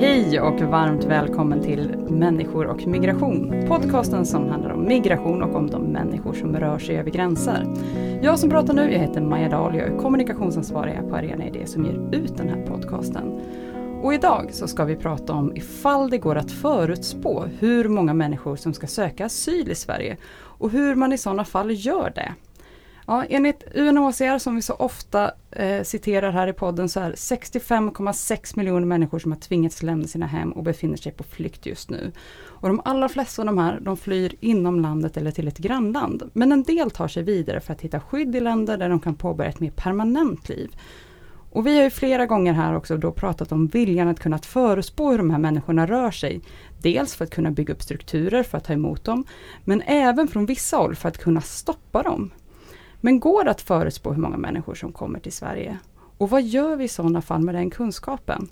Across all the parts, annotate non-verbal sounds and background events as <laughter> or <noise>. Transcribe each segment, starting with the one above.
Hej och varmt välkommen till Människor och migration. Podcasten som handlar om migration och om de människor som rör sig över gränser. Jag som pratar nu, jag heter Maja Dahl, och jag är kommunikationsansvarig på Arena Idé som ger ut den här podcasten. Och idag så ska vi prata om ifall det går att förutspå hur många människor som ska söka asyl i Sverige och hur man i sådana fall gör det. Ja, enligt UNHCR som vi så ofta eh, citerar här i podden så är 65,6 miljoner människor som har tvingats lämna sina hem och befinner sig på flykt just nu. Och de allra flesta av de här de flyr inom landet eller till ett grannland. Men en del tar sig vidare för att hitta skydd i länder där de kan påbörja ett mer permanent liv. Och vi har ju flera gånger här också då pratat om viljan att kunna förutspå hur de här människorna rör sig. Dels för att kunna bygga upp strukturer för att ta emot dem, men även från vissa håll för att kunna stoppa dem. Men går det att förutspå hur många människor som kommer till Sverige? Och vad gör vi i sådana fall med den kunskapen?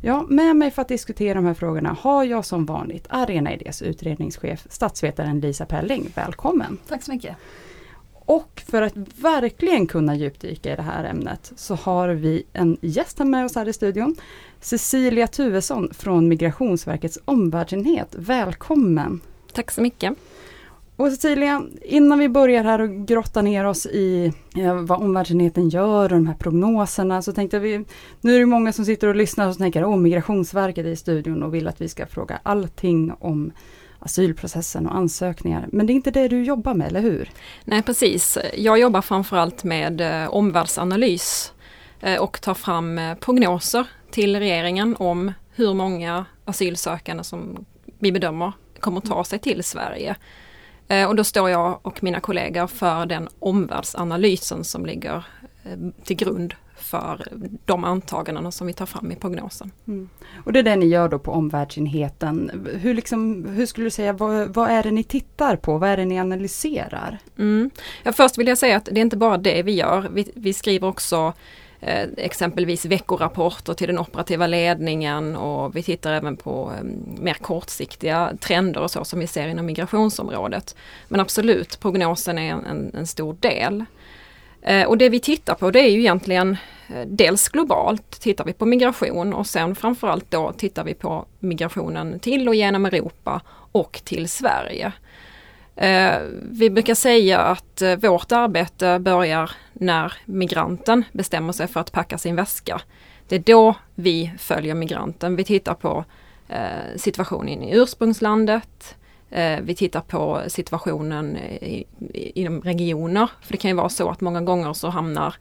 Ja, med mig för att diskutera de här frågorna har jag som vanligt Arena Idés utredningschef, statsvetaren Lisa Pelling. Välkommen! Tack så mycket! Och för att verkligen kunna djupdyka i det här ämnet så har vi en gäst här med oss här i studion. Cecilia Tuvesson från Migrationsverkets omvärldsenhet. Välkommen! Tack så mycket! Och Cecilia, innan vi börjar här och grotta ner oss i eh, vad omvärldsenheten gör och de här prognoserna så tänkte vi, nu är det många som sitter och lyssnar och tänker om Migrationsverket är i studion och vill att vi ska fråga allting om asylprocessen och ansökningar. Men det är inte det du jobbar med, eller hur? Nej precis, jag jobbar framförallt med eh, omvärldsanalys eh, och tar fram eh, prognoser till regeringen om hur många asylsökande som vi bedömer kommer ta sig till Sverige. Eh, och då står jag och mina kollegor för den omvärldsanalysen som ligger eh, till grund för de antagandena som vi tar fram i prognosen. Mm. Och det är det ni gör då på omvärldsenheten. Hur, liksom, hur skulle du säga, vad, vad, är det ni tittar på? Vad är det ni analyserar? Mm. Ja, först vill jag säga att det är inte bara det vi gör. Vi, vi skriver också eh, exempelvis veckorapporter till den operativa ledningen och vi tittar även på eh, mer kortsiktiga trender och så som vi ser inom migrationsområdet. Men absolut, prognosen är en, en, stor del. Eh, och det vi tittar på det är ju egentligen eh, dels globalt tittar vi på migration och sen framförallt då tittar vi på migrationen till och genom Europa och till Sverige. Eh, vi brukar säga att eh, vårt arbete börjar när migranten bestämmer sig för att packa sin väska. Det är då vi följer migranten. Vi tittar på eh, situationen i ursprungslandet, Eh, vi tittar på situationen inom regioner. För det kan ju vara så att många gånger så hamnar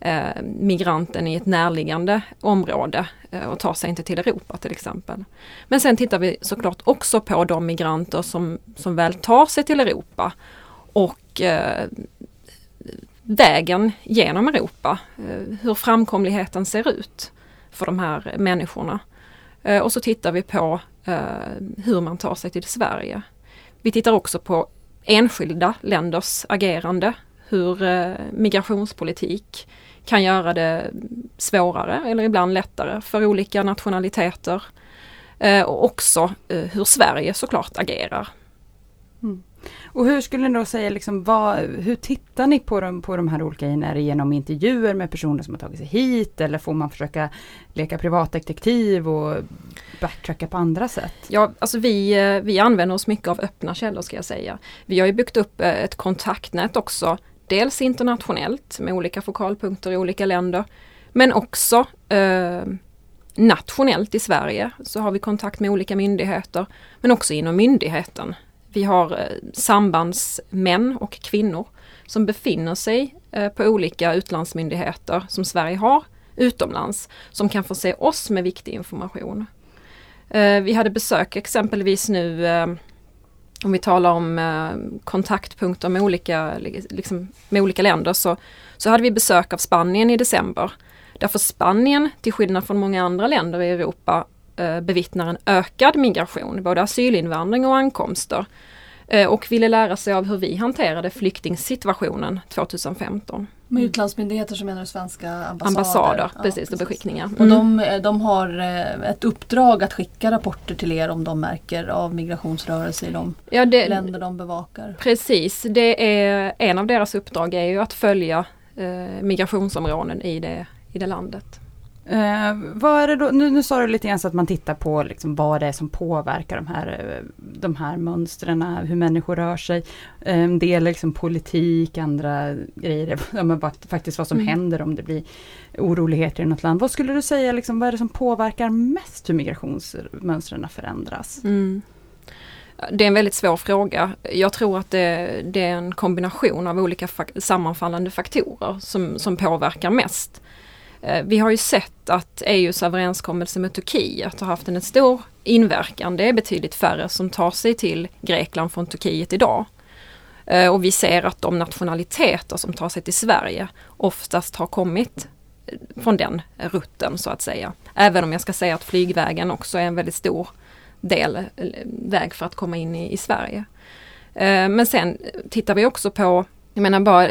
eh, migranten i ett närliggande område eh, och tar sig inte till Europa till exempel. Men sen tittar vi såklart också på de migranter som, som väl tar sig till Europa och eh, vägen genom Europa, eh, hur framkomligheten ser ut för de här människorna. Eh, och så tittar vi på eh, hur man tar sig till Sverige. Vi tittar också på enskilda länders agerande, hur eh, migrationspolitik kan göra det svårare eller ibland lättare för olika nationaliteter. Och också hur Sverige såklart agerar. Mm. Och hur skulle ni då säga, liksom, vad, hur tittar ni på de, på de här olika grejerna? Är det genom intervjuer med personer som har tagit sig hit eller får man försöka leka privatdetektiv och backtracka på andra sätt? Ja, alltså vi, eh, vi använder oss mycket av öppna källor ska jag säga. Vi har ju byggt upp eh, ett kontaktnät också, dels internationellt med olika fokalpunkter i olika länder, men också eh, nationellt i Sverige så har vi kontakt med olika myndigheter, men också inom myndigheten. Vi har eh, sambandsmän och kvinnor som befinner sig eh, på olika utlandsmyndigheter som Sverige har utomlands som kan förse oss med viktig information. Eh, vi hade besök exempelvis nu eh, om vi talar om eh, kontaktpunkter med olika, liksom, med olika länder så, så hade vi besök av Spanien i december. Därför Spanien, till skillnad från många andra länder i Europa, eh, bevittnar en ökad migration, både asylinvandring och ankomster eh, och ville lära sig av hur vi hanterade flyktingsituationen 2015. Med utlandsmyndigheter så menar du svenska ambassader? Ambassader, Ja, precis, och beskickningar. Och Mm. de, eh, de har eh, ett uppdrag att skicka rapporter till er om de märker av migrationsrörelse i de Ja, det, länder de bevakar? Precis, det är en av deras uppdrag är ju att följa eh, migrationsområden i det, i det landet. Eh, vad är det då, nu, nu sa du lite grann så att man tittar på liksom vad det är som påverkar de här, eh, de här mönstren, hur människor rör sig. Eh, En del är liksom politik, andra grejer <laughs> ja, men faktiskt vad som Mm. händer om det blir oroligheter i något land. Vad skulle du säga, liksom, vad är det som påverkar mest hur migrationsmönstren förändras? Mm. Det är en väldigt svår fråga. Jag tror att det, det är en kombination av olika fak- sammanfallande faktorer som, som påverkar mest. Eh, vi har ju sett att EUs överenskommelse med Turkiet har haft en stor inverkan. Det är betydligt färre som tar sig till Grekland från Turkiet idag. Eh, och vi ser att de nationaliteter som tar sig till Sverige oftast har kommit eh, från den rutten så att säga. Även om jag ska säga att flygvägen också är en väldigt stor del, väg för att komma in i, i Sverige. Men sen tittar vi också på, jag menar bara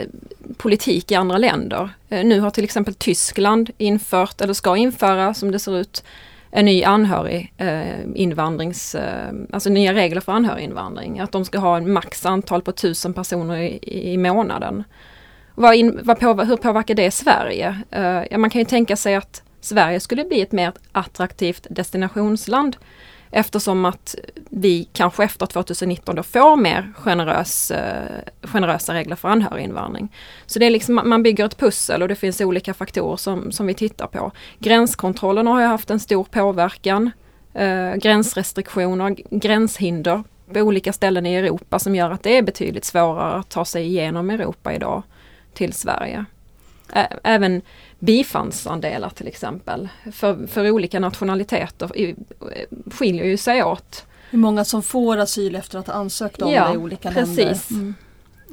politik i andra länder. Eh, nu har till exempel Tyskland infört, eller ska införa som det ser ut, en ny anhörig eh, invandrings, eh, alltså nya regler för anhöriginvandring. Att de ska ha en maxantal på tusen personer i, i månaden. Vad in, vad påver, hur påverkar det Sverige? Eh, ja, man kan ju tänka sig att Sverige skulle bli ett mer attraktivt destinationsland eftersom att vi kanske efter 2019 då får mer generös, eh, generösa regler för anhöriginvandring. Så det är liksom, man bygger ett pussel och det finns olika faktorer som, som vi tittar på. Gränskontrollerna har ju haft en stor påverkan. Eh, gränsrestriktioner, gränshinder på olika ställen i Europa som gör att det är betydligt svårare att ta sig igenom Europa idag till Sverige. Ä- Även bifallsandelar till exempel för, för olika nationaliteter skiljer ju sig åt. Hur många som får asyl efter att ha ansökt om det i olika länder? precis.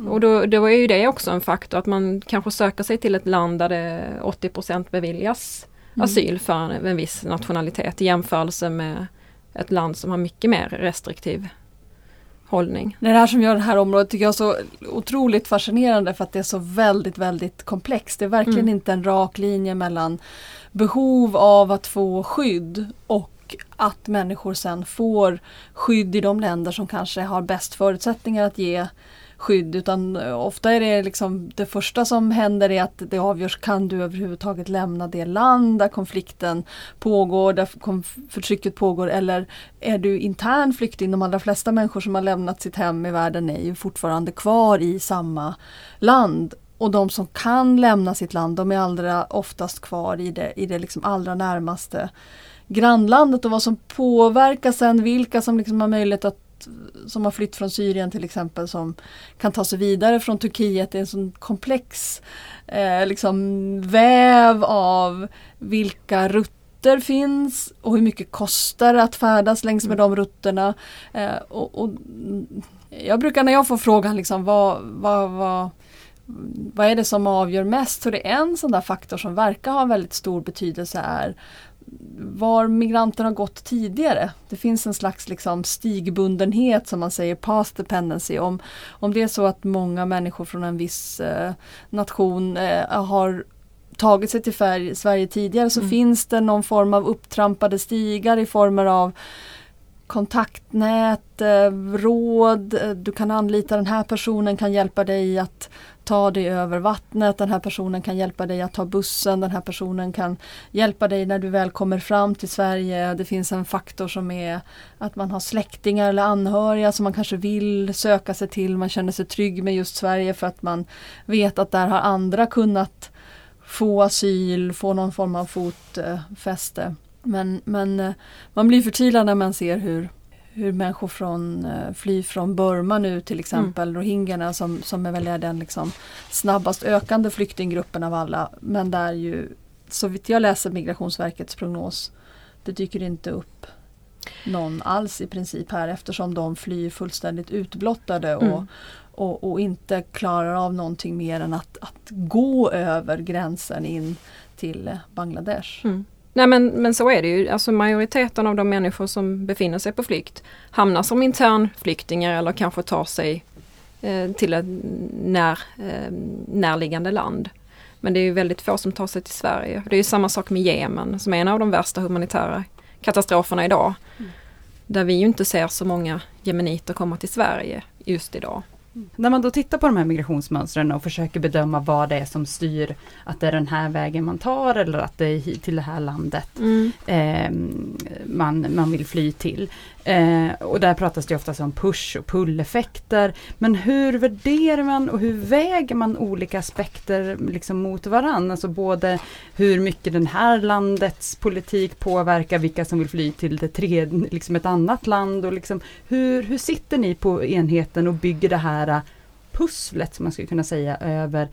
Och då, då är ju det också en faktor att man kanske söker sig till ett land där det 80% beviljas Mm. asyl för en, en viss nationalitet i jämförelse med ett land som har mycket mer restriktiv hållning. Det är det här som gör det här området tycker jag så otroligt fascinerande för att det är så väldigt, väldigt komplext. Det är verkligen Mm. inte en rak linje mellan behov av att få skydd och att människor sen får skydd i de länder som kanske har bäst förutsättningar att ge skydd utan eh, ofta är det liksom det första som händer är att det avgörs kan du överhuvudtaget lämna det land där konflikten pågår, där förtrycket pågår eller är du intern flykting? De allra flesta människor som har lämnat sitt hem i världen är ju fortfarande kvar i samma land. Och de som kan lämna sitt land de är allra oftast kvar i det, i det liksom allra närmaste grannlandet och vad som påverkar sen vilka som liksom har möjlighet att som har flytt från Syrien till exempel som kan ta sig vidare från Turkiet. Det är en sån komplex eh, liksom väv av vilka rutter finns och hur mycket kostar det att färdas längs med de rutterna. Eh, och, och, mm, jag brukar när jag får frågan liksom vad, vad, vad, vad är det som avgör mest? Så det är en sån där faktor som verkar ha väldigt stor betydelse är var migranterna har gått tidigare. Det finns en slags liksom stigbundenhet som man säger, path dependency. Om, om det är så att många människor från en viss eh, nation eh, har tagit sig till färg, Sverige tidigare så Mm. finns det någon form av upptrampade stigar i former av kontaktnät, eh, råd, eh, du kan anlita den här personen kan hjälpa dig att ta dig över vattnet, den här personen kan hjälpa dig att ta bussen, den här personen kan hjälpa dig när du väl kommer fram till Sverige. Det finns en faktor som är att man har släktingar eller anhöriga som man kanske vill söka sig till, man känner sig trygg med just Sverige för att man vet att där har andra kunnat få asyl, få någon form av fotfäste. Men, men eh, man blir förtvivlad när man ser hur, hur människor från, eh, flyr från Burma nu till exempel, rohingyerna som, som är väl den liksom snabbast ökande flyktinggruppen av alla. Men där ju, så vitt jag läser Migrationsverkets prognos, det dyker inte upp någon alls i princip här eftersom de flyr fullständigt utblottade och, Mm. och, och inte klarar av någonting mer än att, att gå över gränsen in till Bangladesh. Mm. Nej men, men så är det ju. Alltså majoriteten av de människor som befinner sig på flykt hamnar som internflyktingar eller kanske tar sig eh, till ett när, eh, närliggande land. Men det är ju väldigt få som tar sig till Sverige. Det är ju samma sak med Jemen som är en av de värsta humanitära katastroferna idag. Mm. Där vi ju inte ser så många jemeniter komma till Sverige just idag. När man då tittar på de här migrationsmönstren och försöker bedöma vad det är som styr att det är den här vägen man tar eller att det är till det här landet mm. eh, man, man vill fly till. Eh, och där pratas det ofta om push och pull-effekter. Men hur värderar man och hur väger man olika aspekter liksom mot varandra? Alltså både hur mycket den här landets politik påverkar vilka som vill fly till det tredje, liksom ett annat land. Och liksom, hur, hur sitter ni på enheten och bygger det här pusslet, som man skulle kunna säga, över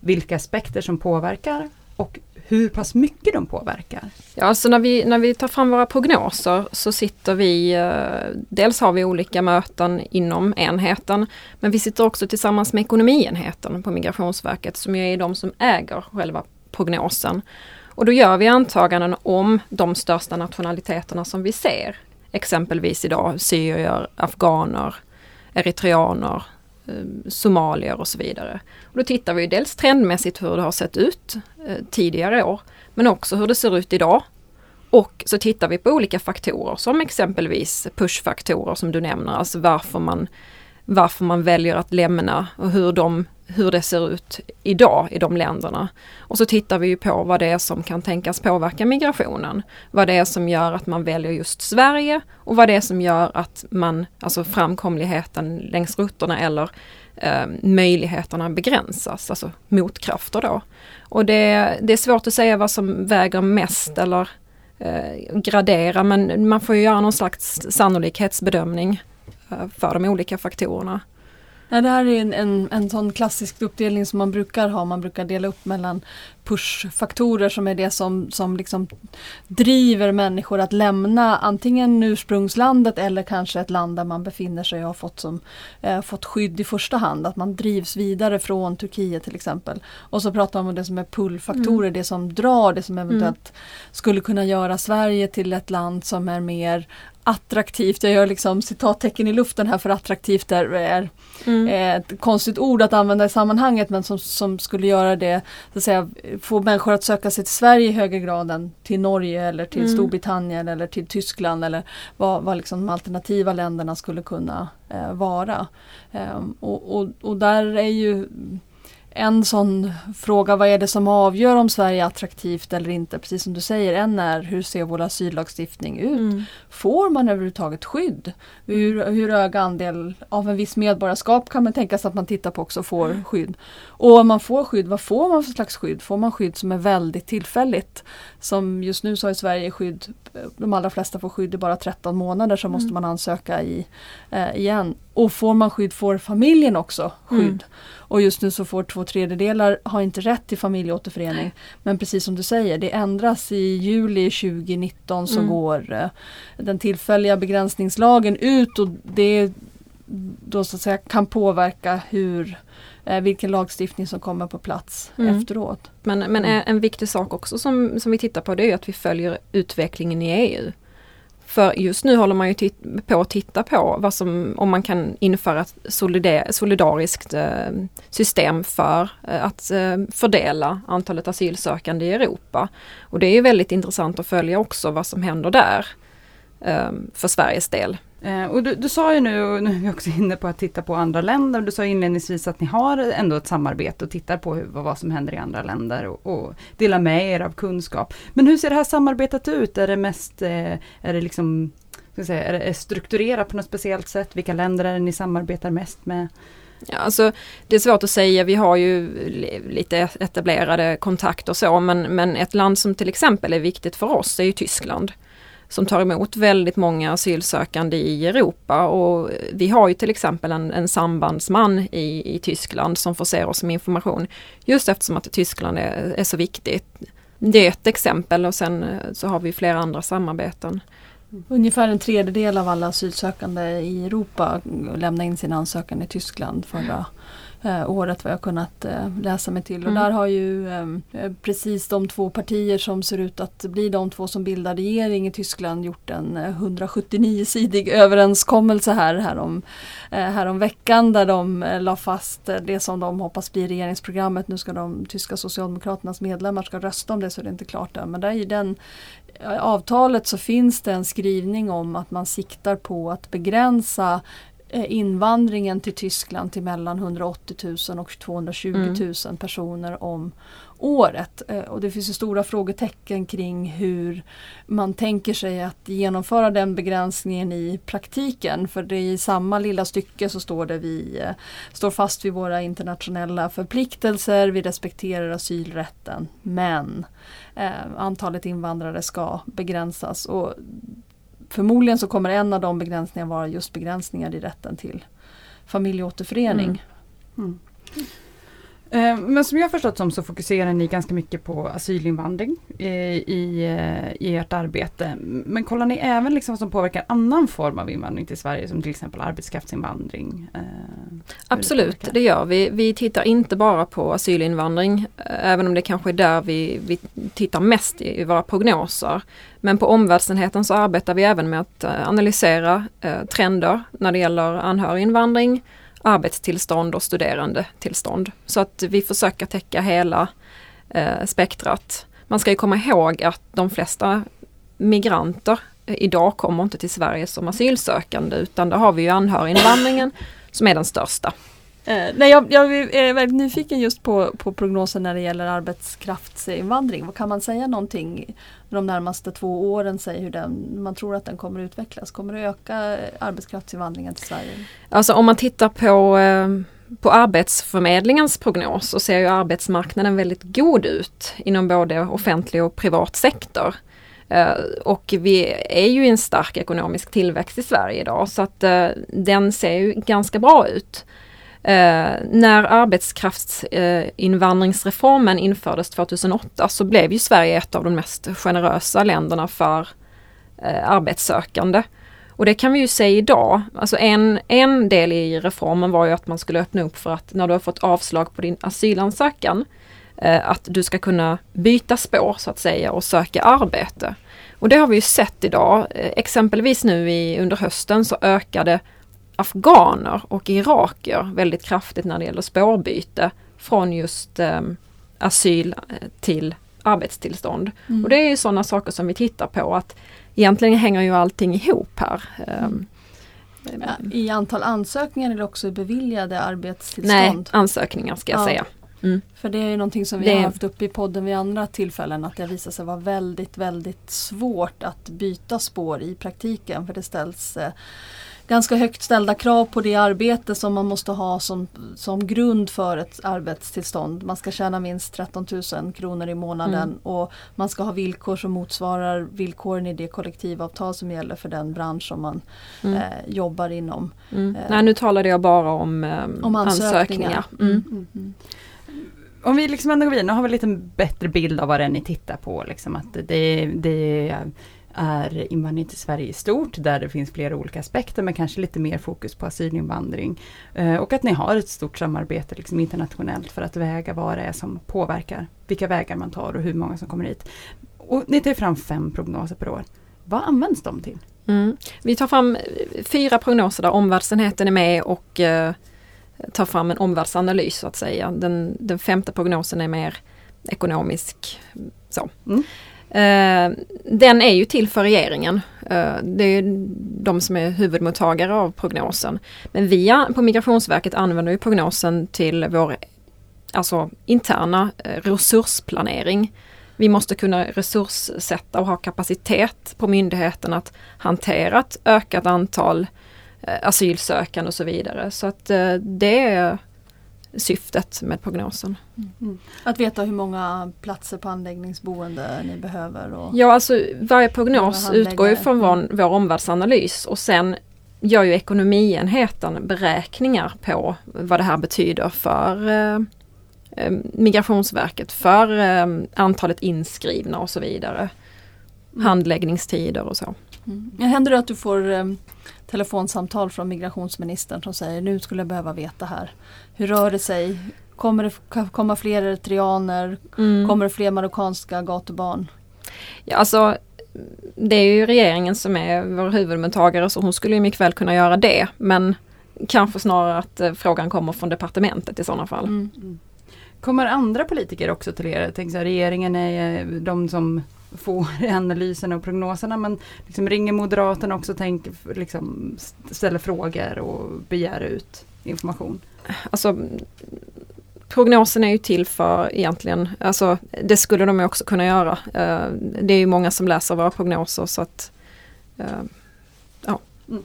vilka aspekter som påverkar och hur pass mycket de påverkar? Ja, alltså när vi, när vi tar fram våra prognoser så sitter vi, eh, dels har vi olika möten inom enheten, men vi sitter också tillsammans med ekonomienheten på Migrationsverket som är de som äger själva prognosen. Och då gör vi antaganden om de största nationaliteterna som vi ser. Exempelvis idag syrier, afghaner, eritreaner, Eh, somalier och så vidare. Och då tittar vi dels trendmässigt hur det har sett ut eh, tidigare år, men också hur det ser ut idag. Och så tittar vi på olika faktorer som exempelvis pushfaktorer som du nämner, alltså varför man, varför man väljer att lämna och hur de hur det ser ut idag i de länderna. Och så tittar vi på vad det är som kan tänkas påverka migrationen. Vad det är som gör att man väljer just Sverige och vad det är som gör att man, alltså framkomligheten längs rutterna eller eh, möjligheterna begränsas, alltså motkrafter då. Och det, det är svårt att säga vad som väger mest eller eh, gradera men man får ju göra någon slags sannolikhetsbedömning för de olika faktorerna. Ja, det här är en, en, en sån klassisk uppdelning som man brukar ha. Man brukar dela upp mellan pushfaktorer som är det som, som liksom driver människor att lämna antingen ursprungslandet eller kanske ett land där man befinner sig och har fått, som, eh, fått skydd i första hand. Att man drivs vidare från Turkiet till exempel. Och så pratar man om det som är pullfaktorer, mm. det som drar, det som eventuellt mm. skulle kunna göra Sverige till ett land som är mer attraktivt, jag gör liksom citattecken i luften här för attraktivt är, är mm. ett konstigt ord att använda i sammanhanget men som, som skulle göra det, så att säga, få människor att söka sig till Sverige i högre grad än till Norge eller till mm. Storbritannien eller till Tyskland eller vad, vad liksom de alternativa länderna skulle kunna eh, vara. Eh, och, och, och där är ju en sån fråga, vad är det som avgör om Sverige är attraktivt eller inte? Precis som du säger, en är hur ser vår asyllagstiftning ut? Mm. Får man överhuvudtaget skydd? Hur, hur hög andel av en viss medborgarskap kan man tänka sig att man tittar på också får mm. skydd? Och om man får skydd, vad får man för slags skydd? Får man skydd som är väldigt tillfälligt? Som just nu så har Sverige skydd, de allra flesta får skydd i bara 13 månader så mm. måste man ansöka i, eh, igen. Och får man skydd får familjen också skydd. Mm. Och just nu så får två tredjedelar, har inte rätt till familjeåterförening. Men precis som du säger, det ändras i juli 2019 så mm. går eh, den tillfälliga begränsningslagen ut och det då så att säga kan påverka hur eh, vilken lagstiftning som kommer på plats mm. efteråt. Men, men mm. en viktig sak också som, som vi tittar på det är att vi följer utvecklingen i EU. För just nu håller man ju på att titta på vad som, om man kan införa ett solidariskt eh, system för eh, att eh, fördela antalet asylsökande i Europa. Och det är ju väldigt intressant att följa också vad som händer där för Sveriges del. Eh, och du, du, sa ju nu, och nu är vi också inne på att titta på andra länder, du sa inledningsvis att ni har ändå ett samarbete och tittar på hur, vad som händer i andra länder och, och delar med er av kunskap. Men hur ser det här samarbetet ut? Är det mest, eh, är det liksom, ska säga, är det strukturerat på något speciellt sätt? Vilka länder är det ni samarbetar mest med? Ja, alltså, det är svårt att säga, vi har ju lite etablerade kontakter så men, men ett land som till exempel är viktigt för oss är ju Tyskland som tar emot väldigt många asylsökande i Europa och vi har ju till exempel en, en sambandsman i, i Tyskland som förser oss med information just eftersom att Tyskland är, är så viktigt. Det är ett exempel och sen eh, så har vi flera andra samarbeten. Ungefär en tredjedel av alla asylsökande i Europa lämnade in sin ansökan i Tyskland förra eh, året vad jag kunnat eh, läsa mig till. Och Mm. där har ju eh, precis de två partier som ser ut att bli de två som bildar regering i Tyskland gjort en eh, 179-sidig överenskommelse här, härom, härom veckan där de la fast det som de hoppas bli regeringsprogrammet. Nu ska de tyska socialdemokraternas medlemmar ska rösta om det så det är inte klart än. Men där i den avtalet så finns det en skrivning om att man siktar på att begränsa invandringen till Tyskland till mellan 180 000 och 220 Mm. 000 personer om året. Eh, Och det finns stora frågetecken kring hur man tänker sig att genomföra den begränsningen i praktiken. För det är i samma lilla stycke så står det vi eh, står fast vid våra internationella förpliktelser, vi respekterar asylrätten men eh, antalet invandrare ska begränsas. Och förmodligen så kommer en av de begränsningarna vara just begränsningar i rätten till familjeåterförening. Mm. Mm. Men som jag förstått som så fokuserar ni ganska mycket på asylinvandring eh, i, eh, i ert arbete. Men kollar ni även liksom vad som påverkar annan form av invandring till Sverige som till exempel arbetskraftsinvandring? eh, Absolut, påverkar? det gör vi. Vi tittar inte bara på asylinvandring, eh, även om det kanske är där vi, vi tittar mest i, i våra prognoser. Men på omvärldsenheten så arbetar vi även med att eh, analysera eh, trender när det gäller anhöriginvandring, arbetstillstånd och studerandetillstånd. Så att vi försöker täcka hela eh, spektrat. Man ska ju komma ihåg att de flesta migranter idag kommer inte till Sverige som asylsökande utan där har vi ju anhöriginvandringen som är den största. Eh, nej, jag, jag är väldigt nyfiken just på, på prognosen när det gäller arbetskraftsinvandring. Kan man säga någonting de närmaste två åren, säger hur den, man tror att den kommer utvecklas? Kommer det öka arbetskraftsinvandringen till Sverige? Alltså om man tittar på, eh, på Arbetsförmedlingens prognos så ser ju arbetsmarknaden väldigt god ut inom både offentlig och privat sektor. Eh, och vi är ju i en stark ekonomisk tillväxt i Sverige idag så att eh, den ser ju ganska bra ut. Eh, när arbetskraftsinvandringsreformen infördes 2008 så blev ju Sverige ett av de mest generösa länderna för eh, arbetssökande. Och det kan vi ju se idag. Alltså en, en del i reformen var ju att man skulle öppna upp för att när du har fått avslag på din asylansökan eh, att du ska kunna byta spår så att säga och söka arbete. Och det har vi ju sett idag. Eh, exempelvis nu i, under hösten så ökade afghaner och iraker väldigt kraftigt när det gäller spårbyte från just eh, asyl till arbetstillstånd. Mm. Och det är ju sådana saker som vi tittar på att egentligen hänger ju allting ihop här. Ehm, Ja, I antal ansökningar eller också beviljade Nej, arbetstillstånd? ansökningar ska jag Ja. säga. För det är ju någonting som vi Det- har haft uppe i podden vid andra tillfällen att det visar sig vara väldigt, väldigt svårt att byta spår i praktiken. För det ställs eh, ganska högt ställda krav på det arbete som man måste ha som, som grund för ett arbetstillstånd. Man ska tjäna minst 13 000 kronor i månaden Mm. och man ska ha villkor som motsvarar villkoren i det kollektivavtal som gäller för den bransch som man Mm. eh, jobbar inom. Mm. eh, Nej, nu talade jag bara om, ehm, Om ansökningar. ansökningar. Mm. Mm, mm. Om vi liksom ändå går vidare, nu har vi lite bättre bild av vad det är ni tittar på. Liksom att det, det är invandring till Sverige i stort, där det finns flera olika aspekter, men kanske lite mer fokus på asylinvandring. Eh, och att ni har ett stort samarbete liksom internationellt för att väga vad det är som påverkar vilka vägar man tar och hur många som kommer hit. Och ni tar fram fem prognoser per år. Vad används de till? Mm. Vi tar fram fyra prognoser där omvärldsenheten är med och eh, tar fram en omvärldsanalys så att säga. Den, den femte prognosen är mer ekonomisk. Så. Mm. Eh, den är ju till för regeringen. Eh, det är de som är huvudmottagare av prognosen. Men vi på Migrationsverket använder ju prognosen till vår alltså, interna eh, resursplanering. Vi måste kunna resurssätta och ha kapacitet på myndigheten att hantera ett ökat antal asylsökande och så vidare. Så att det är syftet med prognosen. Att veta hur många platser på anläggningsboende ni behöver. Och, Ja, alltså varje prognos utgår ju från vår, vår omvärldsanalys och sen gör ju ekonomienheten beräkningar på vad det här betyder för eh, eh, Migrationsverket, för eh, antalet inskrivna och så vidare. Mm. Handläggningstider och så. Mm. Händer det att du får eh, telefonsamtal från migrationsministern som säger nu skulle jag behöva veta här. Hur rör det sig? Kommer det komma fler eritreaner? Mm. Kommer det fler marockanska gatubarn? Ja, alltså, det är ju regeringen som är vår huvudmottagare så hon skulle ju mycket väl kunna göra det. Men kanske snarare att eh, frågan kommer från departementet i sådana fall. Mm. Mm. Kommer andra politiker också till er? Tänk så här, regeringen är eh, de som får <laughs> analyserna och prognoserna men liksom ringer Moderaterna också tänk, liksom, ställer frågor och begär ut information? Alltså prognosen är ju till för egentligen, alltså det skulle de också kunna göra. Uh, det är ju många som läser våra prognoser så att uh, ja. Mm.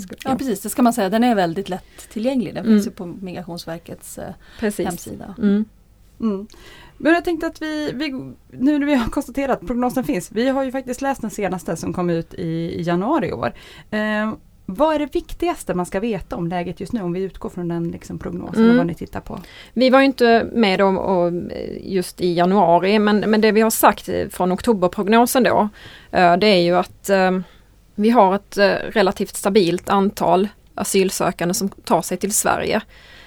Skulle, ja. precis, det ska man säga. Den är väldigt lättillgänglig. Den mm. finns ju på Migrationsverkets uh, hemsida. Mm. Men jag tänkte att vi, vi, nu när vi har konstaterat att prognosen finns, vi har ju faktiskt läst den senaste som kom ut i, januari i år. Eh, vad är det viktigaste man ska veta om läget just nu om vi utgår från den liksom, prognosen mm. och vad ni tittar på? Vi var inte med om och just i januari men, men det vi har sagt från oktoberprognosen då eh, det är ju att eh, vi har ett eh, relativt stabilt antal asylsökande som tar sig till Sverige.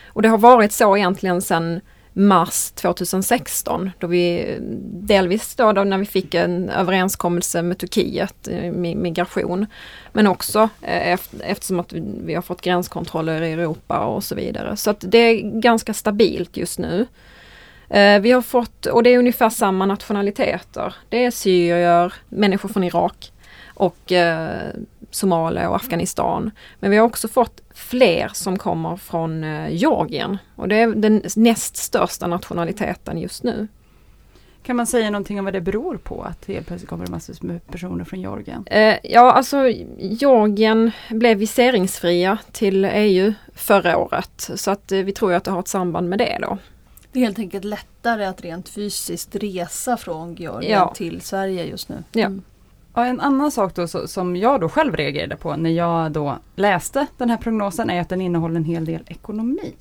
Och det har varit så egentligen sedan mars 2016 då vi delvis då, då när vi fick en överenskommelse med Turkiet, eh, migration, men också eh, eftersom att vi har fått gränskontroller i Europa och så vidare. Så att det är ganska stabilt just nu. Eh, vi har fått, och det är ungefär samma nationaliteter. Det är syrier, människor från Irak och Somalia och Afghanistan. Men vi har också fått fler som kommer från eh, Georgien och det är den näst största nationaliteten just nu. Kan man säga någonting om vad det beror på att helt plötsligt kommer det massor med personer från Georgien? Eh, ja, alltså Georgien blev viseringsfria till EU förra året så att eh, vi tror att det har ett samband med det då. Det är helt enkelt lättare att rent fysiskt resa från Georgien ja. till Sverige just nu. Ja. Mm. Ja, en annan sak då som jag då själv reagerade på när jag då läste den här prognosen är att den innehåller en hel del ekonomi.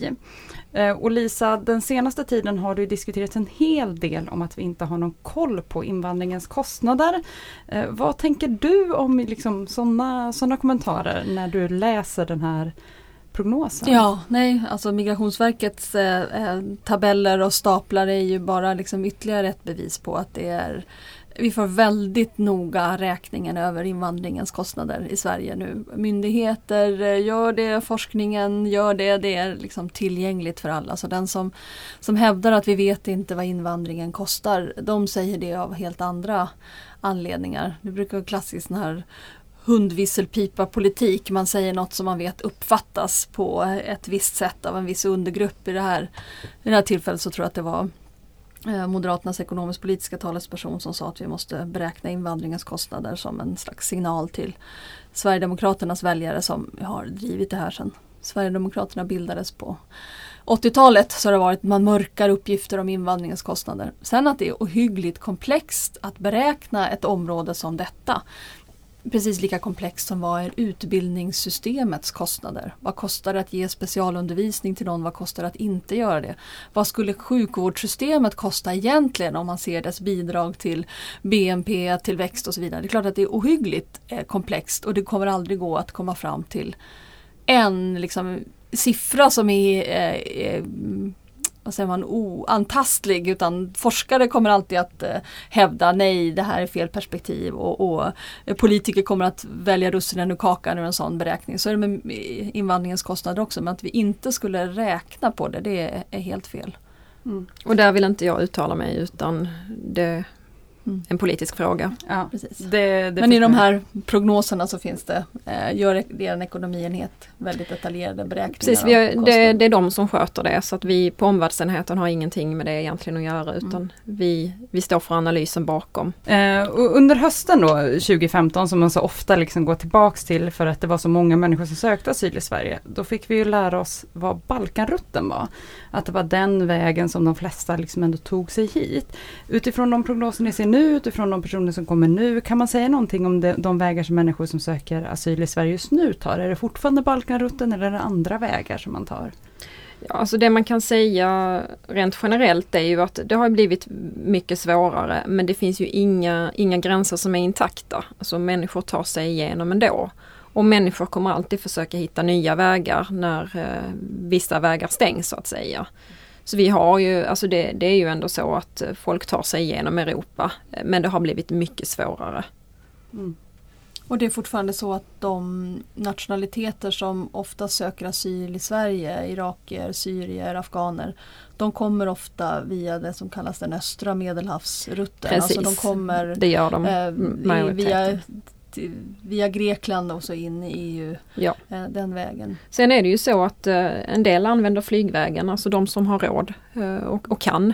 Eh, och Lisa, den senaste tiden har det diskuterats en hel del om att vi inte har någon koll på invandringens kostnader. Eh, vad tänker du om liksom sådana såna kommentarer när du läser den här prognosen? Ja, nej, alltså Migrationsverkets eh, eh tabeller och staplar är ju bara liksom ytterligare ett bevis på att det är vi får väldigt noga räkningen över invandringens kostnader i Sverige nu. Myndigheter eh, gör det, forskningen gör det, det är liksom tillgängligt för alla. Så den som, som hävdar att vi vet inte vad invandringen kostar, de säger det av helt andra anledningar. Det brukar vara klassiskt sån här hundvisselpipa politik. Man säger något som man vet uppfattas på ett visst sätt av en viss undergrupp. I det här, i det här tillfället så tror jag att det var Eh, Moderaternas ekonomisk-politiska talesperson som sa att vi måste beräkna invandringens kostnader som en slags signal till Sverigedemokraternas väljare som har drivit det här sedan Sverigedemokraterna bildades på 80-talet så har det varit man mörkar uppgifter om invandringens kostnader. Sen att det är ohyggligt komplext att beräkna ett område som detta precis lika komplext som vad är utbildningssystemets kostnader? Vad kostar det att ge specialundervisning till någon? Vad kostar det att inte göra det? Vad skulle sjukvårdssystemet kosta egentligen om man ser dess bidrag till BNP, tillväxt och så vidare? Det är klart att det är ohyggligt eh, komplext och det kommer aldrig gå att komma fram till en liksom, siffra som är eh, eh, vad säger man, oantastlig utan forskare kommer alltid att eh, hävda nej det här är fel perspektiv och, och eh, politiker kommer att välja russinen ur kakan ur en sån beräkning. Så är det med invandringens kostnader också men att vi inte skulle räkna på det det är, är helt fel. Mm. Och där vill inte jag uttala mig utan det en politisk fråga. Ja, precis. Det, det Men i de här prognoserna så finns det, eh, gör er ekonomienhet väldigt detaljerade beräkningar. Precis, vi har, det, det, är de som sköter det så att vi på omvärldsenheten har ingenting med det egentligen att göra mm. utan mm. vi, vi står för analysen bakom. Eh, under hösten då 2015 som man så ofta liksom går tillbaks till för att det var så många människor som sökte asyl i Sverige. Då fick vi ju lära oss vad Balkanrutten var. Att det var den vägen som de flesta liksom ändå tog sig hit. Utifrån de prognoser ni ser nu utifrån de personer som kommer nu. Kan man säga någonting om de, de vägar som människor som söker asyl i Sverige just nu tar? Är det fortfarande Balkanrutten eller är det andra vägar som man tar? Ja, alltså det man kan säga rent generellt är ju att det har blivit mycket svårare men det finns ju inga, inga gränser som är intakta. Alltså människor tar sig igenom ändå. Och människor kommer alltid försöka hitta nya vägar när eh, vissa vägar stängs så att säga. Så vi har ju, alltså det, det, är ju ändå så att folk tar sig igenom Europa men det har blivit mycket svårare. Mm. Och det är fortfarande så att de nationaliteter som ofta söker asyl i Sverige, irakier, syrier, afghaner, de kommer ofta via det som kallas den östra medelhavsrutten. Precis, alltså de kommer, det gör de. Eh, via, via Grekland och så in i EU, ja. eh, den vägen. Sen är det ju så att eh, en del använder flygvägen, alltså de som har råd eh, och, och, kan.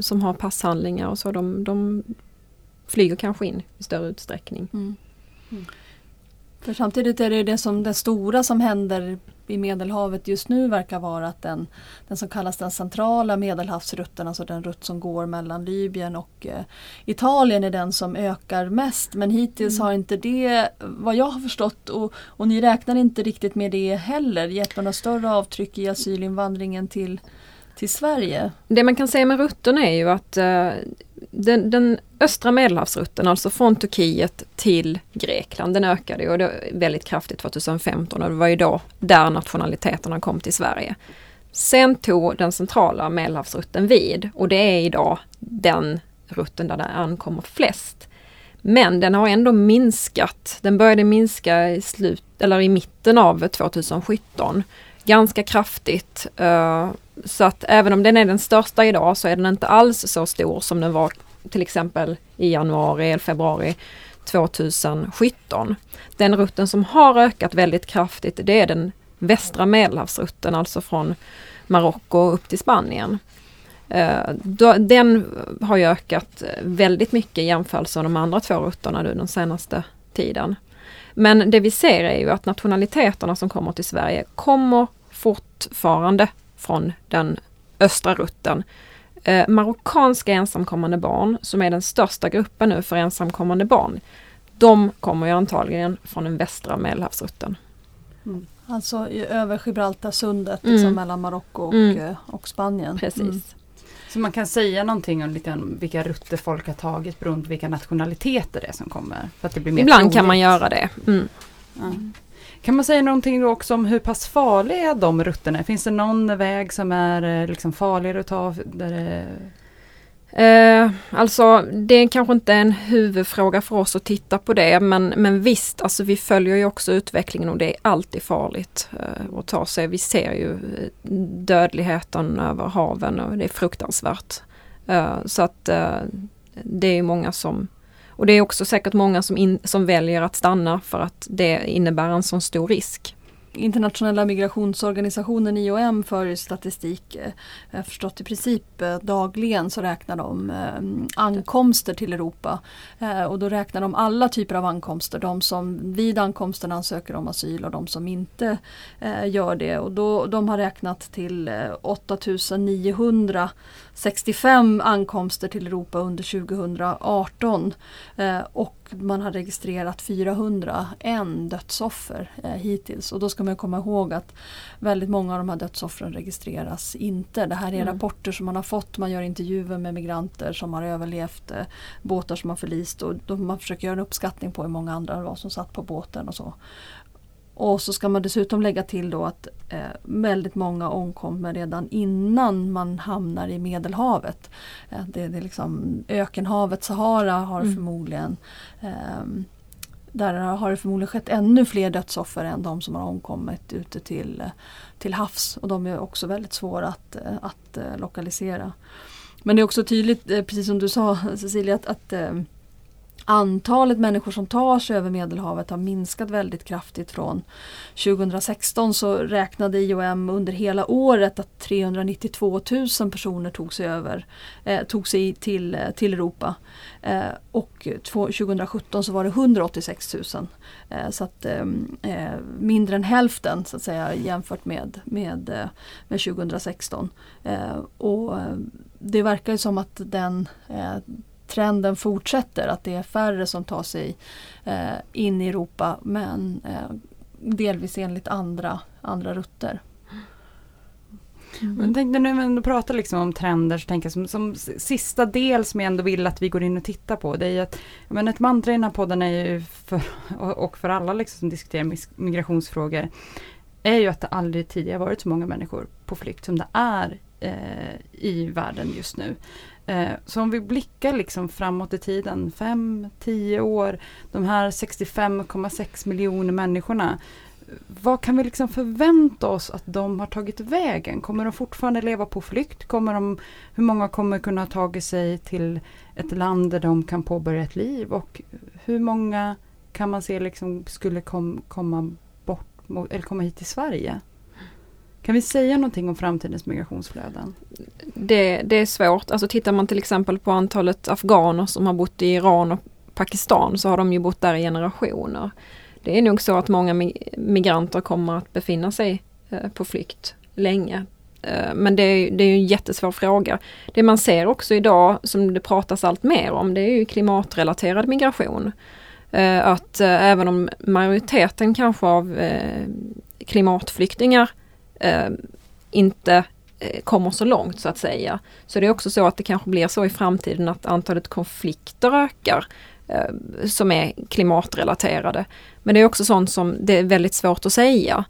Som har passhandlingar och så, de, de flyger kanske in i större utsträckning. Mm. Mm. För samtidigt är det det som det stora som händer i Medelhavet just nu verkar vara att den, den som kallas den centrala medelhavsrutten, alltså den rutt som går mellan Libyen och eh, Italien är den som ökar mest. Men hittills mm. har inte det, vad jag har förstått, och, och ni räknar inte riktigt med det heller, gett några större avtryck i asylinvandringen till, till Sverige. Det man kan säga med rutten är ju att uh, den, den, östra medelhavsrutten, alltså från Turkiet till Grekland, den ökade och det väldigt kraftigt 2015 och det var ju då där nationaliteterna kom till Sverige. Sen tog den centrala medelhavsrutten vid och det är idag den rutten där det ankommer flest. Men den har ändå minskat. Den började minska i, slut, eller i mitten av 2017 ganska kraftigt. Eh, så att även om den är den största idag så är den inte alls så stor som den var till exempel i januari eller februari 2017. Den rutten som har ökat väldigt kraftigt det är den västra medelhavsrutten, alltså från Marocko upp till Spanien. Eh, den har ju ökat väldigt mycket i jämförelse med de andra två rutterna nu den senaste tiden. Men det vi ser är ju att nationaliteterna som kommer till Sverige kommer fortfarande från den östra rutten. Eh, marockanska ensamkommande barn, som är den största gruppen nu för ensamkommande barn, de kommer ju antagligen från den västra medelhavsrutten. Mm. Alltså över Gibraltarsundet mm. liksom mellan Marocko och, mm. Eh, och Spanien. Precis. Mm. Så man kan säga någonting om lite vilka rutter folk har tagit beroende på vilka nationaliteter det är som kommer? För att det blir mer Ibland troligt. kan man göra det. Mm. Ja. Kan man säga någonting då också om hur pass farliga de rutterna? är? Finns det någon väg som är eh, liksom farligare att ta? Där det... Eh, alltså det är kanske inte en huvudfråga för oss att titta på det men, men visst, alltså vi följer ju också utvecklingen och det är alltid farligt eh, att ta sig. Vi ser ju eh, dödligheten över haven och det är fruktansvärt. Eh, så att eh, det är många som och det är också säkert många som, in, som väljer att stanna för att det innebär en sån stor risk. Internationella migrationsorganisationen IOM för statistik. Eh, jag har förstått i princip eh, dagligen så räknar de eh, ankomster till Europa. Och då räknar de alla typer av ankomster. De som vid ankomsten ansöker om asyl och de som inte gör det. Och då, de har räknat till 8900 65 ankomster till Europa under 2018 eh, och man har registrerat 401 dödsoffer eh, hittills. Och då ska man komma ihåg att väldigt många av de här dödsoffren registreras inte. Det här är mm. rapporter som man har fått. Man gör intervjuer med migranter som har överlevt eh, båtar som har förlist och då man försöker göra en uppskattning på hur många andra det var som satt på båten och så. Och så ska man dessutom lägga till då att eh, väldigt många omkommer redan innan man hamnar i Medelhavet. Eh, det, det är liksom ökenhavet Sahara har mm. förmodligen eh, där har det förmodligen skett ännu fler dödsoffer än de som har omkommit ute till, till havs. Och de är också väldigt svåra att, eh, att eh, lokalisera. Men det är också tydligt, eh, precis som du sa Cecilia, att, att Antalet människor som tar sig över Medelhavet har minskat väldigt kraftigt från 2016 så räknade IOM under hela året att 392 000 personer tog sig över, eh, tog sig till, eh, till Europa. Eh, och 2017 så var det 186 000. Eh, så att eh, eh, mindre än hälften så att säga jämfört med, med, eh, med 2016. och det verkar som att den trenden fortsätter, att det är färre som tar sig eh, in i Europa men eh, delvis enligt andra, andra rutter. Mm. Tänkte nu när vi pratar liksom om trender så tänker jag som, som sista del som jag ändå vill att vi går in och tittar på. Det är ju att, men ett mantra i den här podden är ju för, <laughs> och för alla liksom som diskuterar migrationsfrågor är ju att det aldrig tidigare varit så många människor på flykt som det är eh, i världen just nu. Eh, så om vi blickar liksom framåt i tiden, 5-10 år, de här 65,6 miljoner människorna. Vad kan vi liksom förvänta oss att de har tagit vägen? Kommer de fortfarande leva på flykt? Kommer de, hur många kommer kunna ta sig till ett land där de kan påbörja ett liv? Och hur många kan man se liksom skulle kom, komma bort eller komma hit till Sverige? Kan vi säga någonting om framtidens migrationsflöden? Det, det, är svårt. Alltså tittar man till exempel på antalet afghaner som har bott i Iran och Pakistan så har de ju bott där i generationer. Det är nog så att många migranter kommer att befinna sig eh, på flykt länge. Eh, men det är, det är en jättesvår fråga. Det man ser också idag som det pratas allt mer om det är ju klimatrelaterad migration. Eh, att även om majoriteten kanske av klimatflyktingar eh, inte eh, kommer så långt så att säga. Så det är också så att det kanske blir så i framtiden att antalet konflikter ökar eh, som är klimatrelaterade. Men det är också sånt som det är väldigt svårt att säga.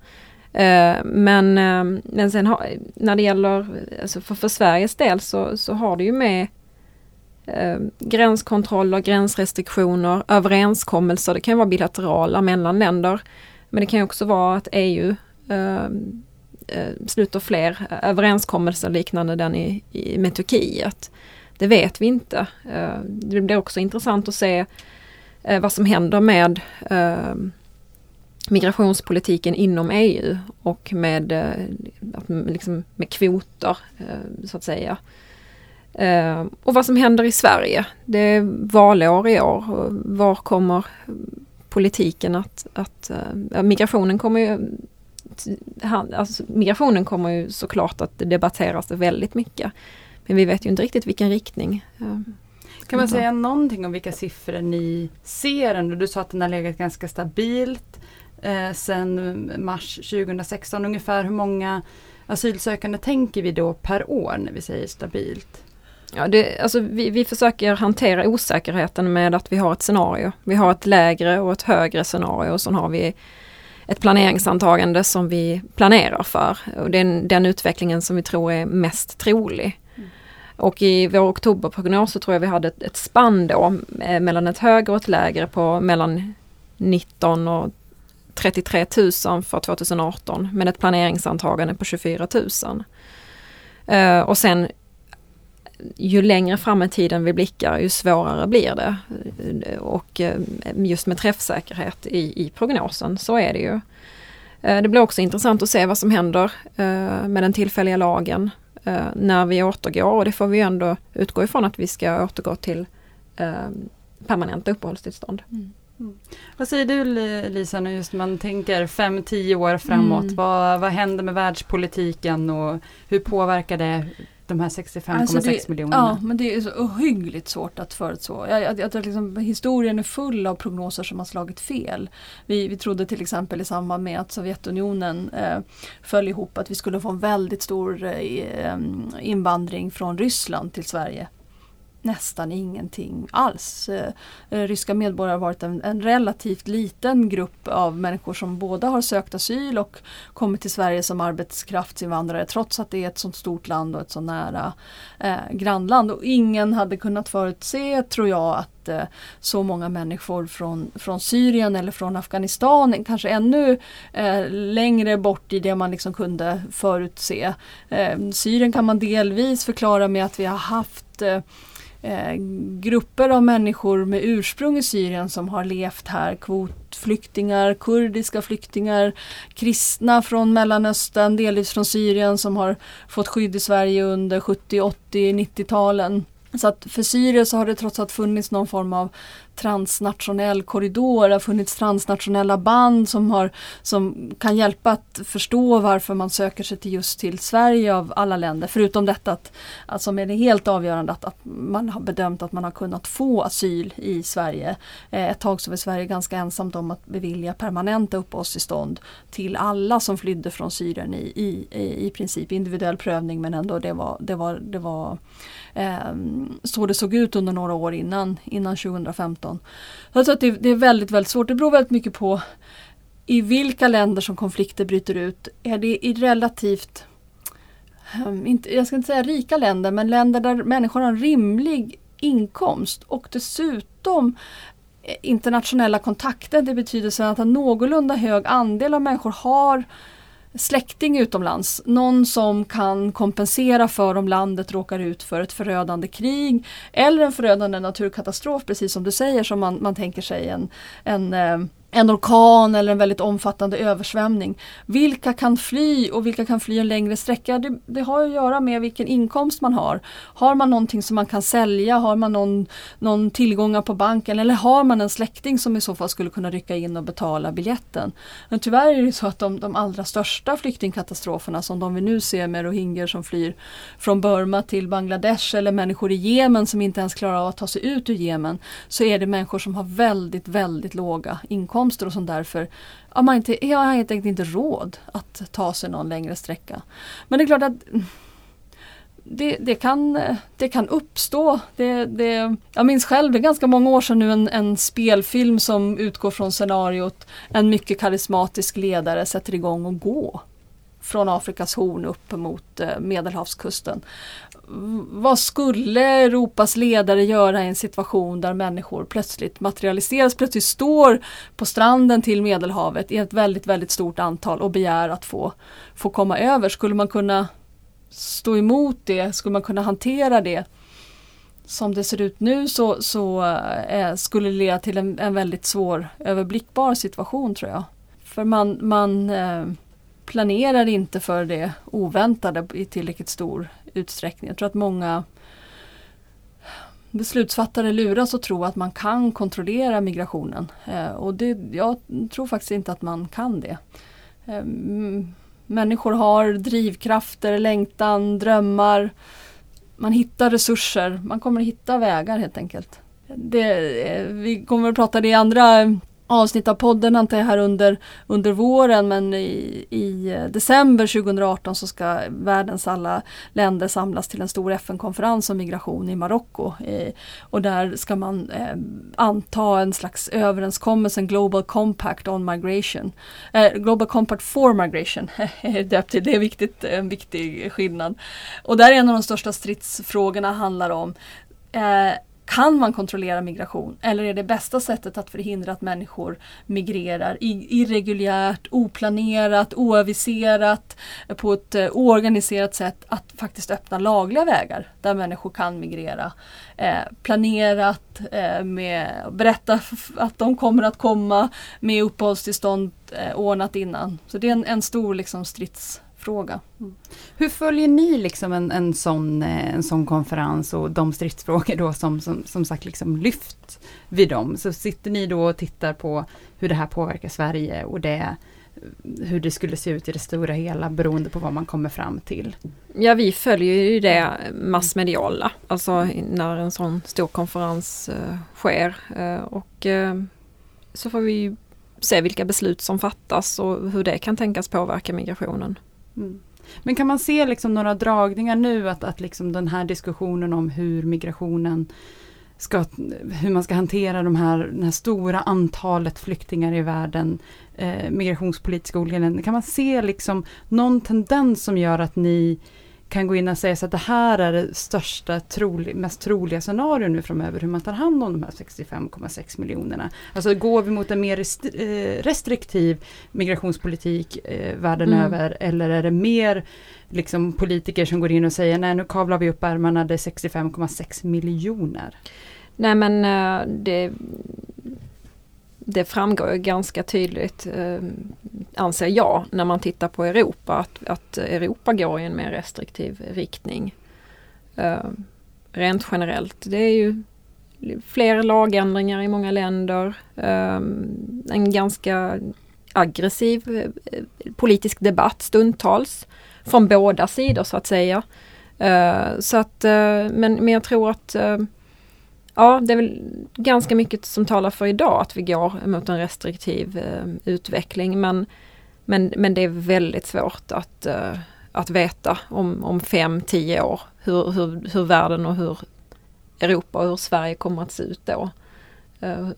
Eh, men, eh, men sen ha, när det gäller, alltså för, för Sveriges del så, så har det ju med eh, gränskontroller, gränsrestriktioner, överenskommelser, det kan vara bilaterala mellan länder. Men det kan också vara att EU eh, Eh, sluter fler eh, överenskommelser liknande den i, i, med Turkiet. Det vet vi inte. Eh, det blir också intressant att se eh, vad som händer med eh, migrationspolitiken inom EU och med, eh, liksom med kvoter eh, så att säga. Eh, och vad som händer i Sverige. Det är valår i år. Var kommer politiken att, att migrationen kommer ju han, alltså, migrationen kommer ju såklart att debatteras väldigt mycket. Men vi vet ju inte riktigt vilken riktning. Kan man säga någonting om vilka siffror ni ser? Du sa att den har legat ganska stabilt eh, sedan mars 2016. Ungefär hur många asylsökande tänker vi då per år när vi säger stabilt? Ja, det, alltså vi, vi försöker hantera osäkerheten med att vi har ett scenario. Vi har ett lägre och ett högre scenario och så har vi ett planeringsantagande som vi planerar för. Och det är den utvecklingen som vi tror är mest trolig. Mm. Och i vår oktoberprognos så tror jag vi hade ett, ett spann då eh, mellan ett högre och ett lägre på mellan 19 och 33 000 för 2018 med ett planeringsantagande på 24 000. Uh, och sen ju längre fram i tiden vi blickar ju svårare blir det. Och eh, just med träffsäkerhet i, i prognosen, så är det ju. Eh, det blir också intressant att se vad som händer eh, med den tillfälliga lagen när vi återgår och det får vi ändå utgå ifrån att vi ska återgå till permanenta uppehållstillstånd. Mm. Mm. Vad säger du Lisa, när just man tänker 5-10 år framåt, mm. vad, vad händer med världspolitiken och hur påverkar det de här 65,6 alltså miljonerna. Ja, men det är så ohyggligt svårt att förutspå. Jag, jag, jag, liksom, historien är full av prognoser som har slagit fel. Vi, vi trodde till exempel i samband med att Sovjetunionen eh, föll ihop att vi skulle få en väldigt stor eh, invandring från Ryssland till Sverige nästan ingenting alls. Eh, eh, ryska medborgare har varit en, en, relativt liten grupp av människor som både har sökt asyl och kommit till Sverige som arbetskraftsinvandrare trots att det är ett så stort land och ett så nära eh, grannland. Och ingen hade kunnat förutse, tror jag, att eh, så många människor från, från Syrien eller från Afghanistan, kanske ännu eh, längre bort i det man liksom kunde förutse. Eh, Syrien kan man delvis förklara med att vi har haft eh, eh, grupper av människor med ursprung i Syrien som har levt här. Kvotflyktingar, kurdiska flyktingar, kristna från Mellanöstern, delvis från Syrien som har fått skydd i Sverige under 70, 80, 90-talen. Så att för syrier så har det trots allt funnits någon form av transnationell korridor, det har funnits transnationella band som, har, som kan hjälpa att förstå varför man söker sig till just till Sverige av alla länder. Förutom detta att, att som är det helt avgörande att, att man har bedömt att man har kunnat få asyl i Sverige. Eh, ett tag så var Sverige ganska ensamt om att bevilja permanenta uppehållstillstånd till alla som flydde från Syrien i, i, i princip individuell prövning men ändå det var, det var, det var eh, så det såg ut under några år innan, innan 2015. Jag tror att det, det, är väldigt, väldigt svårt. Det beror väldigt mycket på i vilka länder som konflikter bryter ut. Är det i relativt, um, inte, jag ska inte säga rika länder, men länder där människor har en rimlig inkomst och dessutom eh, internationella kontakter. Det betyder så att en någorlunda hög andel av människor har släkting utomlands. Någon som kan kompensera för om landet råkar ut för ett förödande krig eller en förödande naturkatastrof precis som du säger som man, man tänker sig en, en eh, en orkan eller en väldigt omfattande översvämning. Vilka kan fly och vilka kan fly en längre sträcka? Det, det, har att göra med vilken inkomst man har. Har man någonting som man kan sälja? Har man någon, någon tillgångar på banken? Eller har man en släkting som i så fall skulle kunna rycka in och betala biljetten? Men tyvärr är det så att de, de allra största flyktingkatastroferna som de vi nu ser med rohingyer som flyr från Burma till Bangladesh eller människor i Jemen som inte ens klarar av att ta sig ut ur Jemen så är det människor som har väldigt, väldigt låga inkomster inkomster och sånt därför ja, man inte, jag har helt enkelt inte råd att ta sig någon längre sträcka. Men det är klart att det, det, kan, det kan uppstå. Det, det, jag minns själv, det är ganska många år sedan nu, en, en spelfilm som utgår från scenariot en mycket karismatisk ledare sätter igång och gå från Afrikas horn upp mot eh, Medelhavskusten vad skulle Europas ledare göra i en situation där människor plötsligt materialiseras, plötsligt står på stranden till Medelhavet i ett väldigt, väldigt stort antal och begär att få, få komma över. Skulle man kunna stå emot det? Skulle man kunna hantera det? Som det ser ut nu så, så eh, skulle det leda till en, en väldigt svår överblickbar situation tror jag. För man, man eh, planerar inte för det oväntade i tillräckligt stor utsträckning. Jag tror att många beslutsfattare luras att tro att man kan kontrollera migrationen. Eh, och det, jag tror faktiskt inte att man kan det. Eh, människor har drivkrafter, längtan, drömmar. Man hittar resurser, man kommer hitta vägar helt enkelt. Det, eh, vi kommer att prata det i andra avsnitt av podden antar jag här under, under våren men i, i eh, december 2018 så ska världens alla länder samlas till en stor FN-konferens om migration i Marocko. Eh, och där ska man eh, anta en slags överenskommelse, en Global Compact on Migration. Eh, Global Compact for Migration <laughs> det är viktigt, en viktig skillnad. Och där är en av de största stridsfrågorna handlar om eh, kan man kontrollera migration eller är det bästa sättet att förhindra att människor migrerar irreguljärt, oplanerat, oaviserat, på ett eh, oorganiserat sätt att faktiskt öppna lagliga vägar där människor kan migrera. Eh, planerat, eh, med, berätta att de kommer att komma med uppehållstillstånd eh, ordnat innan. Så det är en, en stor liksom, strids fråga. Mm. Hur följer ni liksom en, en, sån, eh, en sån konferens och de stridsfrågor då som, som, som sagt liksom lyft vid dem? Så sitter ni då och tittar på hur det här påverkar Sverige och det hur det skulle se ut i det stora hela beroende på vad man kommer fram till. Ja vi följer ju det massmediala, alltså när en sån stor konferens uh, sker uh, och uh, så får vi se vilka beslut som fattas och hur det kan tänkas påverka migrationen. Mm. Men kan man se liksom några dragningar nu att, att liksom den här diskussionen om hur migrationen ska, hur man ska hantera de här, det här stora antalet flyktingar i världen, eh, migrationspolitiska olika länder. Kan man se liksom någon tendens som gör att ni kan gå in och säga så att det här är det största, trolig, mest troliga scenariot nu framöver, hur man tar hand om de här 65,6 miljonerna. Alltså går vi mot en mer eh, restriktiv migrationspolitik eh, världen mm. över, eller är det mer liksom politiker som går in och säger nej nu kavlar vi upp ärmarna, det är 65,6 miljoner. Nej men eh, det det framgår ju ganska tydligt, eh, anser jag, när man tittar på Europa, att, att Europa går i en mer restriktiv riktning. Uh, rent generellt. Det är ju fler lagändringar i många länder. Ehm, en ganska aggressiv eh, politisk debatt stundtals. Från båda sidor så att säga. Ehm, så att, eh, men, men jag tror att Ja, det är väl ganska mycket som talar för idag att vi går mot en restriktiv utveckling men, men, men det är väldigt svårt att, att veta om, om fem, tio år hur, hur, hur världen och hur Europa och hur Sverige kommer att se ut då. Uh,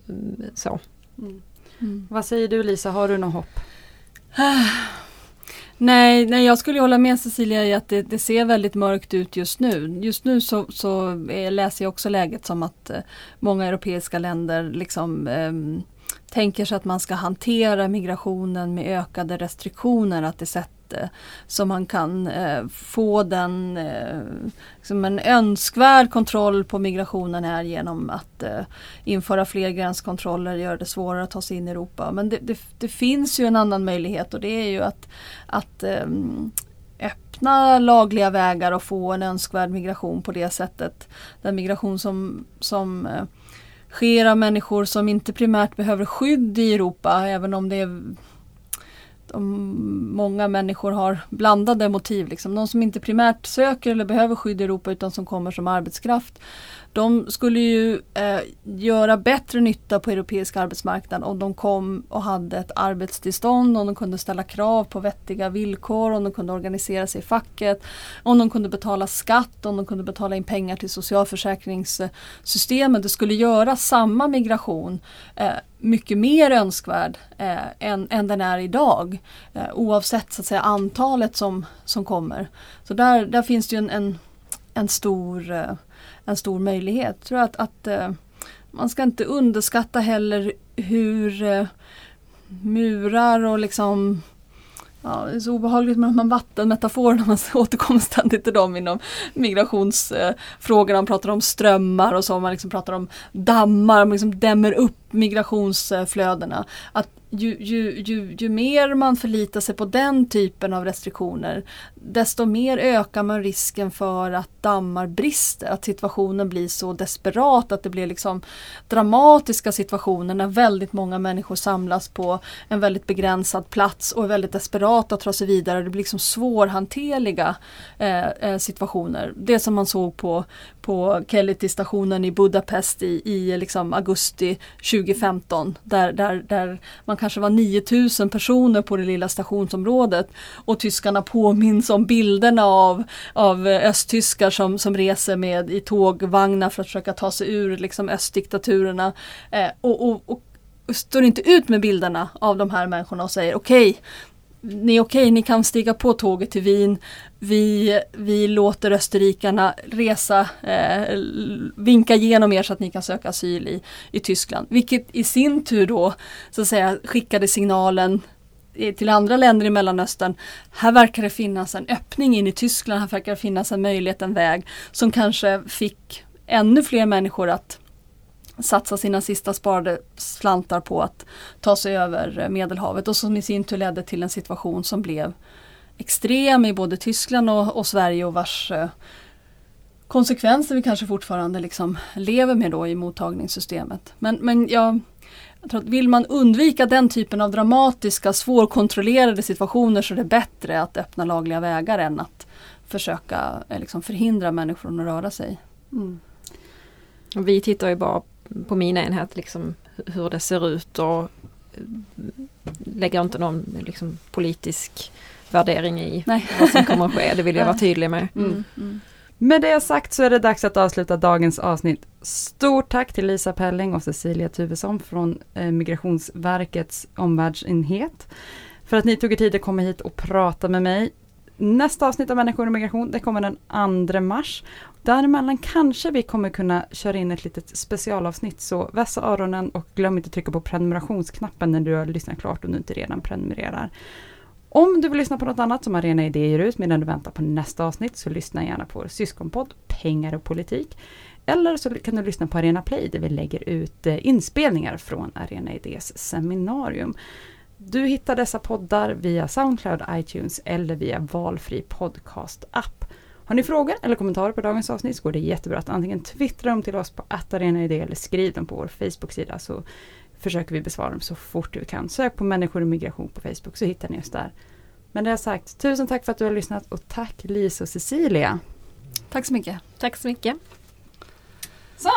så. Mm. Mm. Vad säger du Lisa, har du något hopp? <sighs> Nej, nej, jag skulle hålla med Cecilia i att det, det, ser väldigt mörkt ut just nu. Just nu så, så eh, läser jag också läget som att eh, många europeiska länder liksom eh, tänker sig att man ska hantera migrationen med ökade restriktioner, att det sätter arbete så man kan eh, få den eh, liksom en önskvärd kontroll på migrationen här genom att eh, införa fler gränskontroller, göra det svårare att ta sig in i Europa. Men det, det, det finns ju en annan möjlighet och det är ju att, att ehm, öppna lagliga vägar och få en önskvärd migration på det sättet. Den migration som, som eh, sker av människor som inte primärt behöver skydd i Europa, även om det är många människor har blandade motiv. Liksom. De som inte primärt söker eller behöver skydd i Europa utan som kommer som arbetskraft de skulle ju eh, göra bättre nytta på europeisk arbetsmarknad om de kom och hade ett arbetstillstånd, om de kunde ställa krav på vettiga villkor, om de kunde organisera sig i facket, om de kunde betala skatt, om de kunde betala in pengar till socialförsäkringssystemet. Det skulle göra samma migration eh, mycket mer önskvärd eh, än, än den är idag. Eh, oavsett så att säga, antalet som, som kommer. Så där, där finns det ju en, en, en stor eh, en stor möjlighet. Jag tror att, att eh, man ska inte underskatta heller hur eh, murar och liksom Ja, det är så obehagligt med de här vattenmetaforerna, man <laughs> återkommer ständigt till dem inom migrationsfrågorna. Man pratar om strömmar och så, man liksom pratar om dammar, man liksom dämmer upp migrationsflödena. Att ju, ju, ju, ju mer man förlitar sig på den typen av restriktioner desto mer ökar man risken för att dammar brister, att situationen blir så desperat att det blir liksom dramatiska situationer när väldigt många människor samlas på en väldigt begränsad plats och är väldigt desperata att ta sig vidare. Det blir liksom svårhanterliga eh, eh situationer. Det som man såg på, på Kellity-stationen i Budapest i, i liksom augusti 2015 där, där, där man kanske var 9000 personer på det lilla stationsområdet. Och tyskarna påminns om bilderna av, av östtyskar som, som reser med i tågvagnar för att försöka ta sig ur liksom östdiktaturerna. Eh, och, och, och står inte ut med bilderna av de här människorna och säger okej, okay, ni är okej, okay, ni kan stiga på tåget till Wien. Vi, vi låter österrikarna resa, eh, vinka genom er så att ni kan söka asyl i, i Tyskland. Vilket i sin tur då så att säga skickade signalen eh, till andra länder i Mellanöstern. Här verkar det finnas en öppning in i Tyskland, här verkar det finnas en möjlighet, en väg som kanske fick ännu fler människor att satsa sina sista sparade slantar på att ta sig över eh, Medelhavet och som i sin tur ledde till en situation som blev extrem i både Tyskland och, och Sverige och vars eh, konsekvenser vi kanske fortfarande liksom lever med då i mottagningssystemet. Men, men jag, jag tror att vill man undvika den typen av dramatiska, svårkontrollerade situationer så är det bättre att öppna lagliga vägar än att försöka eh, liksom förhindra människor från att röra sig. Mm. Vi tittar ju bara på min enhet liksom hur det ser ut och eh, lägger inte någon liksom, politisk värdering i Nej. vad som kommer att ske. Det vill jag vara <laughs> tydlig med. Mm. Mm. Med det sagt så är det dags att avsluta dagens avsnitt. Stort tack till Lisa Pelling och Cecilia Tuvesson från eh, Migrationsverkets omvärldsenhet. För att ni tog er tid att komma hit och prata med mig. Nästa avsnitt av Människor och migration, det kommer den 2 mars. Däremellan kanske vi kommer kunna köra in ett litet specialavsnitt, så vässa öronen och glöm inte att trycka på prenumerationsknappen när du har lyssnat klart om du inte redan prenumererar. Om du vill lyssna på något annat som Arena Idé ger ut medan du väntar på nästa avsnitt så lyssna gärna på vår syskonpodd Pengar och politik. Eller så kan du lyssna på Arena Play där vi lägger ut eh, inspelningar från Arena Idés seminarium. Du hittar dessa poddar via Soundcloud, iTunes eller via valfri podcast-app. Har ni frågor eller kommentarer på dagens avsnitt så går det jättebra att antingen twittra dem till oss på attarenaidé eller skriv dem på vår Facebook-sida så försöker vi besvara dem så fort vi kan. Sök på människor och migration på Facebook så hittar ni oss där. Men det har sagt, tusen tack för att du har lyssnat och tack Lisa och Cecilia. Tack så mycket. Tack så mycket.